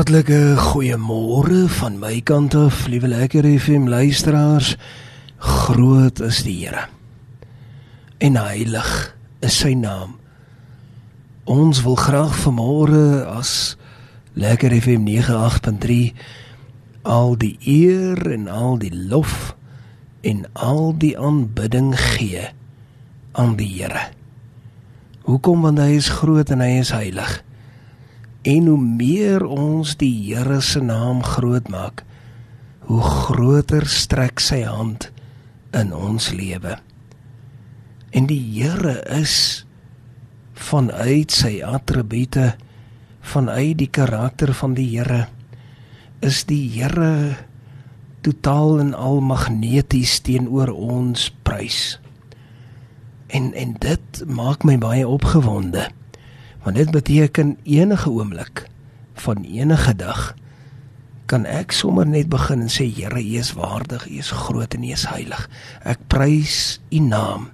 Hartlike goeiemôre van my kant af, liewe lekker FM luisteraars. Groot is die Here. En heilig is sy naam. Ons wil graag vanmôre as lekker FM 98.3 al die eer en al die lof en al die aanbidding gee aan die Here. Hoekom want hy is groot en hy is heilig. En hoe meer ons die Here se naam groot maak, hoe groter strek sy hand in ons lewe. En die Here is vanuit sy attribute, vanuit die karakter van die Here, is die Here totaal en al magneties teenoor ons prys. En en dit maak my baie opgewonde. Want dit beteken enige oomblik van enige dag kan ek sommer net begin en sê Here, U is waardig, U is groot en U is heilig. Ek prys U naam.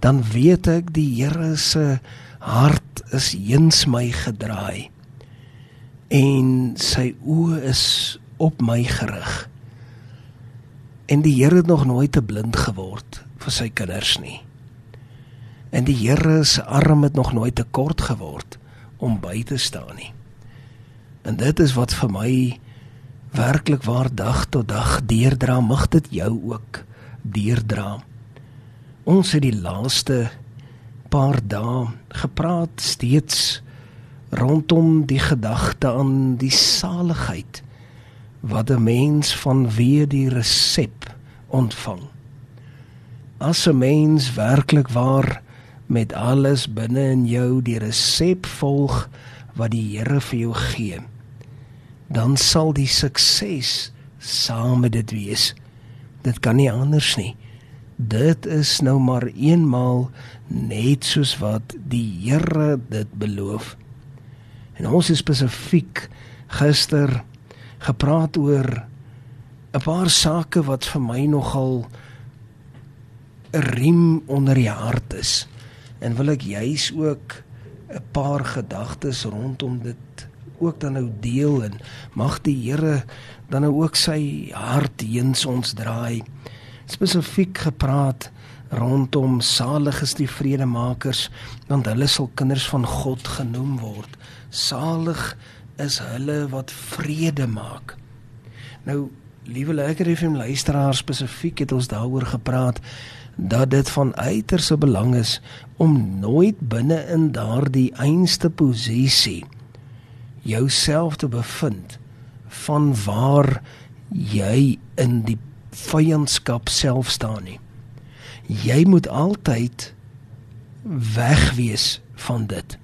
Dan weet ek die Here se hart is heens my gedraai en sy oë is op my gerig. En die Here het nog nooit te blind geword vir sy kinders nie. En die Here se arm het nog nooit te kort geword om by te staan nie. En dit is wat vir my werklik waar dag tot dag deurdra, mag dit jou ook deurdra. Ons het die laaste paar dae gepraat steeds rondom die gedagte aan die saligheid wat 'n mens van wie die resep ontvang. As 'n mens werklik waar met alles binne in jou die resep volg wat die Here vir jou gee, dan sal die sukses saam met dit wees. Dit kan nie anders nie. Dit is nou maar eenmaal net soos wat die Here dit beloof. En ons is spesifiek gister gepraat oor 'n paar sake wat vir my nogal 'n riem onder die hart is en wil ek juis ook 'n paar gedagtes rondom dit ook dan nou deel en mag die Here dan nou ook sy hart teens ons draai. Spesifiek gepraat rondom salig is die vredemakers want hulle sal kinders van God genoem word. Salig is hulle wat vrede maak. Nou liewe lekker FM luisteraars spesifiek het ons daaroor gepraat dat dit van uiterste belang is om nooit binne in daardie einste posisie jouself te bevind van waar jy in die vyandskap self staan nie. Jy moet altyd wegwees van dit.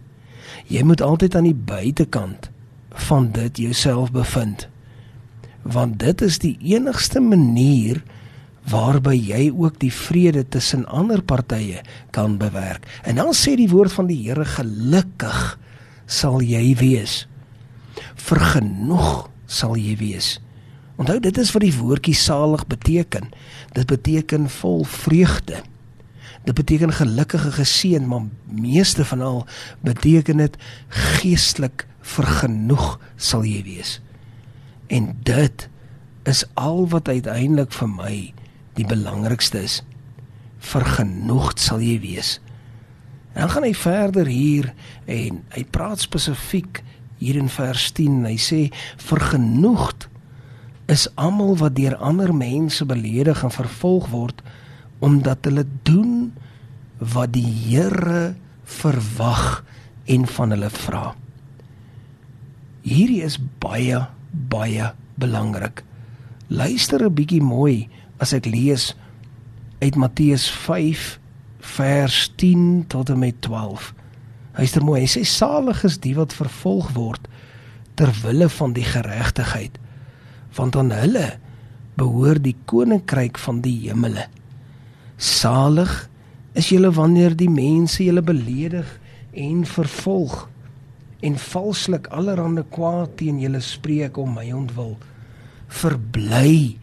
Jy moet altyd aan die buitekant van dit jouself bevind. Want dit is die enigste manier waarby jy ook die vrede tussen ander partye kan bewerk. En dan sê die woord van die Here gelukkig sal jy wees. Vergenoeg sal jy wees. Onthou dit is wat die woordjie salig beteken. Dit beteken vol vreugde. Dit beteken gelukkige geseën, maar meeste van al beteken dit geestelik vergenoeg sal jy wees. En dit is al wat uiteindelik vir my die belangrikste is vergenoegd sal jy wees. En dan gaan hy verder hier en hy praat spesifiek hier in vers 10. Hy sê vergenoegd is almal wat deur ander mense beledig en vervolg word omdat hulle doen wat die Here verwag en van hulle vra. Hierdie is baie baie belangrik. Luister 'n bietjie mooi as ek lees uit Matteus 5 vers 10 tot en met 12. Hyster mooi, hy sê salig is die wat vervolg word ter wille van die geregtigheid, want aan hulle behoort die koninkryk van die hemele. Salig is julle wanneer die mense julle beledig en vervolg en valslik allerhande kwaad teen julle spreek om my ontwil. Verbly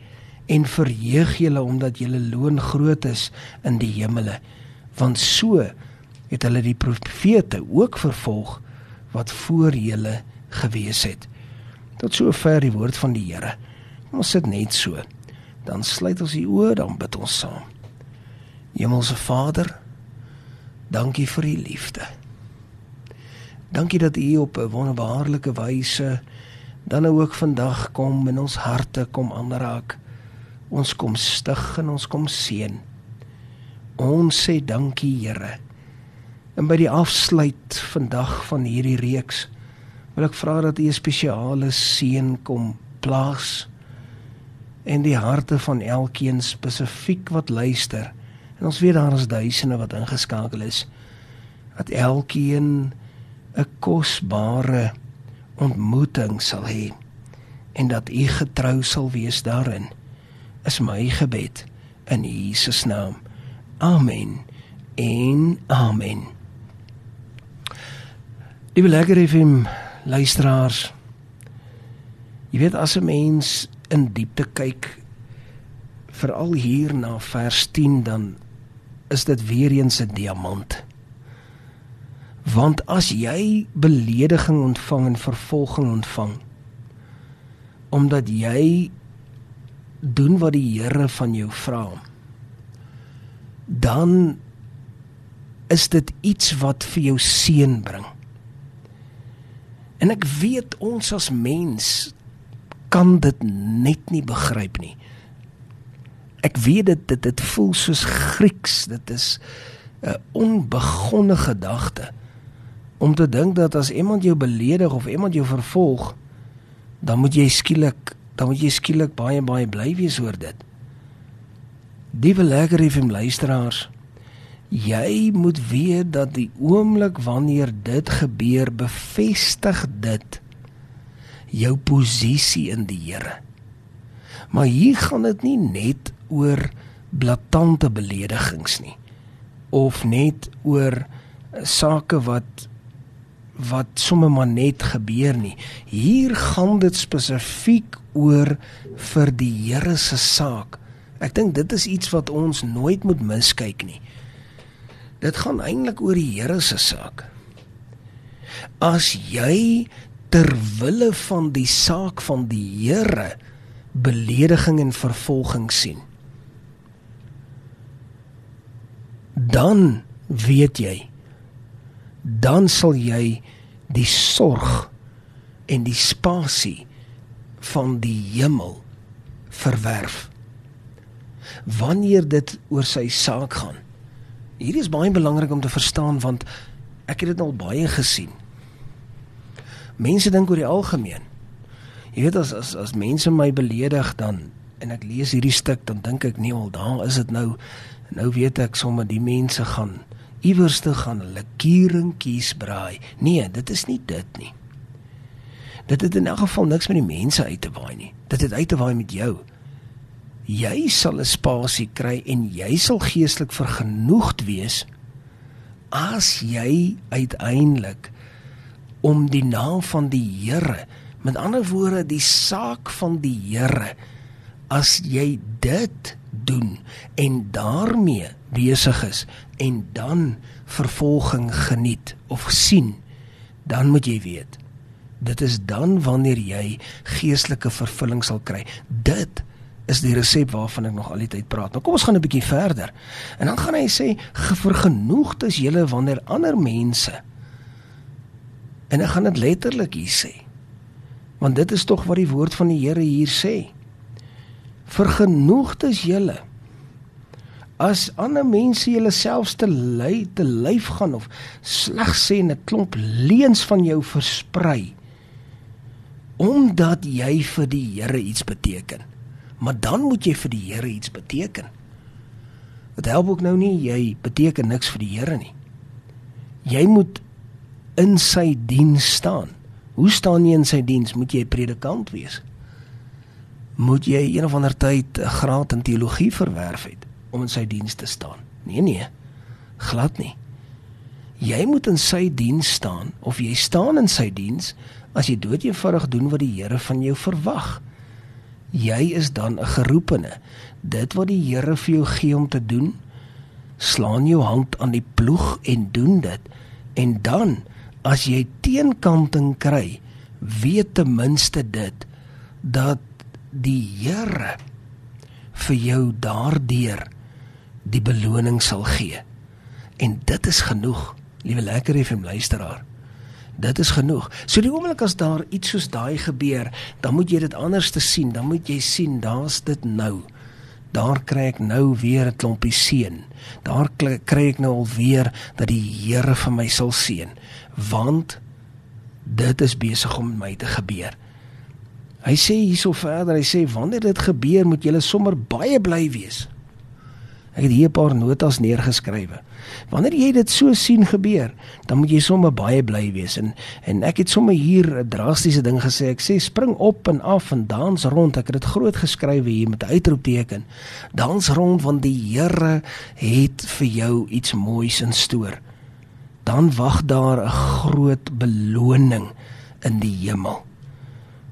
en verheug julle omdat julle loon groot is in die hemele want so het hulle die profete ook vervolg wat voor julle gewees het Tot sover die woord van die Here. Ons sit net so. Dan sluit ons die oë, dan bid ons saam. Hemelse Vader, dankie vir u liefde. Dankie dat u op 'n wonderbaarlike wyse dan ook vandag kom in ons harte kom aanraak. Ons kom stig en ons kom seën. Ons sê dankie Here. En by die afsluit vandag van hierdie reeks wil ek vra dat U 'n spesiale seën kom plaas in die harte van elkeen spesifiek wat luister. En ons weet daar is duisende wat ingeskakel is. Dat elkeen 'n kosbare ontmoeting sal hê en dat U getrou sal wees daarin. Is my gebed in Jesus naam. Amen. En amen. Liewe lekker FM luisteraars. Jy weet as 'n mens in diepte kyk veral hier na vers 10 dan is dit weer eens 'n diamant. Want as jy belediging ontvang en vervolging ontvang omdat jy doen wat die Here van jou vra, dan is dit iets wat vir jou seën bring. En ek weet ons as mens kan dit net nie begryp nie. Ek weet dit dit dit voel soos Grieks, dit is 'n onbegonne gedagte om te dink dat as iemand jou beledig of iemand jou vervolg, dan moet jy skielik, dan moet jy skielik baie baie bly wees oor dit. Die het hom luisteraars Jy moet weet dat die oomblik wanneer dit gebeur, bevestig dit jou posisie in die Here. Maar hier gaan dit nie net oor blaatante beledigings nie of net oor sake wat wat sommer maar net gebeur nie. Hier gaan dit spesifiek oor vir die Here se saak. Ek dink dit is iets wat ons nooit moet miskyk nie. Dit gaan eintlik oor die Here se saak. As jy ter wille van die saak van die Here belediging en vervolging sien, dan weet jy dan sal jy die sorg en die spasie van die hemel verwerf wanneer dit oor sy saak gaan Hierdie is baie belangrik om te verstaan want ek het dit al baie gesien. Mense dink oor die algemeen. Jy weet as as as mense my beledig dan en ek lees hierdie stuk dan dink ek nee, al daar is dit nou nou weet ek sommer die mense gaan iewers te gaan hulle kieringkies braai. Nee, dit is nie dit nie. Dit het in elk geval niks met die mense uit te waai nie. Dit het uit te waai met jou jy sal 'n spasie kry en jy sal geestelik vergenoegd wees as jy uiteindelik om die naam van die Here met ander woorde die saak van die Here as jy dit doen en daarmee besig is en dan vervolging geniet of sien dan moet jy weet dit is dan wanneer jy geestelike vervulling sal kry dit is die resep waarvan ek nog al die tyd praat. Nou kom ons gaan 'n bietjie verder. En dan gaan hy sê vergenoegd is julle wanneer ander mense En ek gaan dit letterlik hier sê. Want dit is tog wat die woord van die Here hier sê. Vergenoegd is julle as ander mense julle selfs te lui te lyf gaan of sleg sê en 'n klomp leuns van jou versprei omdat jy vir die Here iets beteken maar dan moet jy vir die Here iets beteken. Dit help ook nou nie jy beteken niks vir die Here nie. Jy moet in sy diens staan. Hoe staan jy in sy diens? Moet jy predikant wees? Moet jy een of ander tyd 'n graad in teologie verwerf het om in sy diens te staan? Nee nee. Glad nie. Jy moet in sy diens staan of jy staan in sy diens as jy doeteenvoudig doen wat die Here van jou verwag jy is dan 'n geroepene. Dit wat die Here vir jou gee om te doen, slaan jou hand aan die ploeg en doen dit. En dan as jy teenkanting kry, weet ten minste dit dat die Here vir jou daardeur die beloning sal gee. En dit is genoeg, liewe lekker FM luisteraar. Dit is genoeg. So die oomblik as daar iets soos daai gebeur, dan moet jy dit anders te sien. Dan moet jy sien, daar's dit nou. Daar kry ek nou weer 'n klompie seën. Daar kry ek nou alweer dat die Here vir my sal seën, want dit is besig om met my te gebeur. Hy sê hierso verder, hy sê wanneer dit gebeur, moet jy sommer baie bly wees. Ek het hier 'n paar notas neergeskrywe. Wanneer jy dit so sien gebeur, dan moet jy sommer baie bly wees en en ek het sommer hier 'n drastiese ding gesê. Ek sê spring op en af en dans rond. Ek het dit groot geskrywe hier met uitroepteken. Dans rond want die Here het vir jou iets moois in stoor. Dan wag daar 'n groot beloning in die hemel.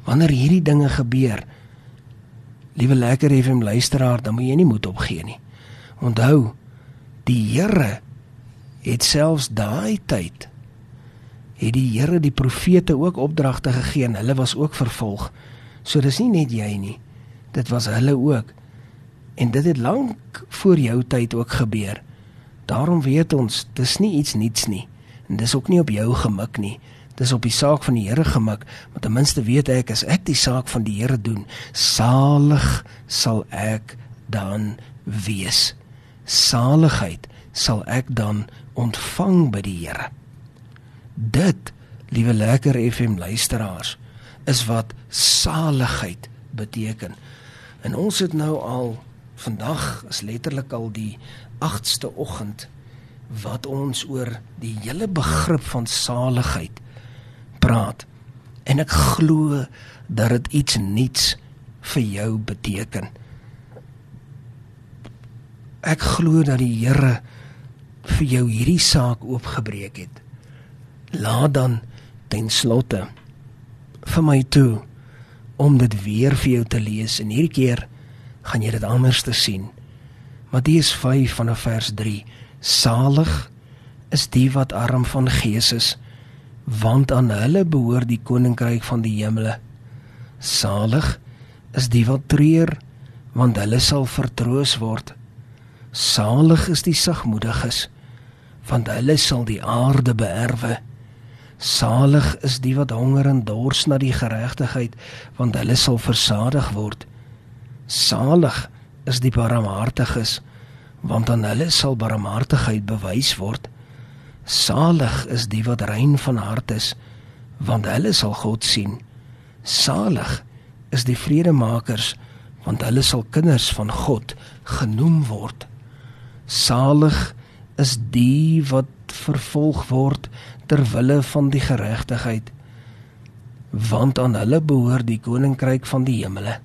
Wanneer hierdie dinge gebeur, liewe lekker FM luisteraar, dan moet jy nie moed opgee nie. Onthou, die Here het selfs daai tyd het die Here die profete ook opdragte gegee en hulle was ook vervolg. So dis nie net jy nie. Dit was hulle ook. En dit het lank voor jou tyd ook gebeur. Daarom weet ons, dis nie iets niets nie. En dis ook nie op jou gemik nie. Dis op die saak van die Here gemik, maar ten minste weet ek as ek die saak van die Here doen, salig sal ek dan wees saligheid sal ek dan ontvang by die Here. Dit, liewe lekker FM luisteraars, is wat saligheid beteken. En ons het nou al vandag is letterlik al die 8ste oggend wat ons oor die hele begrip van saligheid praat. En ek glo dat dit iets nuuts vir jou beteken ek glo dat die Here vir jou hierdie saak oopgebreek het. Laat dan ten slotte vir my toe om dit weer vir jou te lees en hierdie keer gaan jy dit anders te sien. Matteus 5 vanaf vers 3. Salig is die wat arm van gees is, want aan hulle behoort die koninkryk van die hemele. Salig is die wat treur, want hulle sal vertroos word. Salig is die sagmoediges, want hulle sal die aarde beerwe. Salig is die wat honger en dors na die geregtigheid, want hulle sal versadig word. Salig is die barmhartiges, want aan hulle sal barmhartigheid bewys word. Salig is die wat rein van hart is, want hulle sal God sien. Salig is die vredemakers, want hulle sal kinders van God genoem word. Salig is die wat vervolg word ter wille van die geregtigheid want aan hulle behoort die koninkryk van die hemele.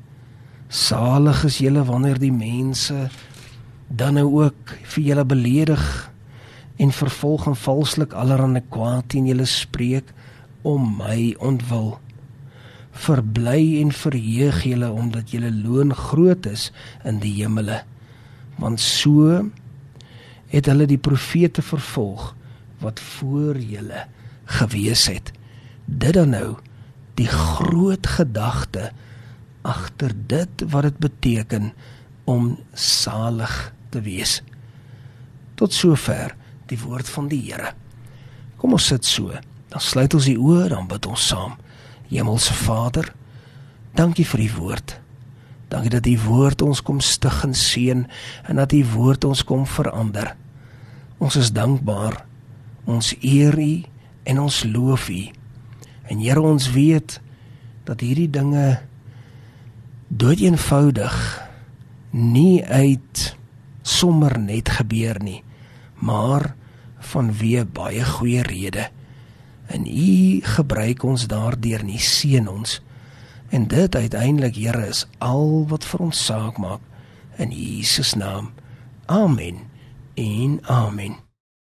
Salig is julle wanneer die mense dan nou ook vir julle beledig en vervolg en valslik allerhande kwaad teen julle spreek om my ontwil. Verbly en verheug julle omdat julle loon groot is in die hemele. Want so het hulle die profete vervolg wat voor julle gewees het. Dit dan nou die groot gedagte agter dit wat dit beteken om salig te wees. Tot sover die woord van die Here. Kom ons sit so. Dan sluit ons die oë, dan bid ons saam. Hemelse Vader, dankie vir die woord. Dankie dat u woord ons kom stig en seën en dat u woord ons kom verander. Ons is dankbaar. Ons eer U en ons loof U. En Here, ons weet dat hierdie dinge dood eenvoudig nie uit sommer net gebeur nie, maar vanweë baie goeie redes. En U gebruik ons daardeur nie seën ons. En dit uiteindelik, Here, is al wat vir ons saak maak in Jesus naam. Amen. en amen.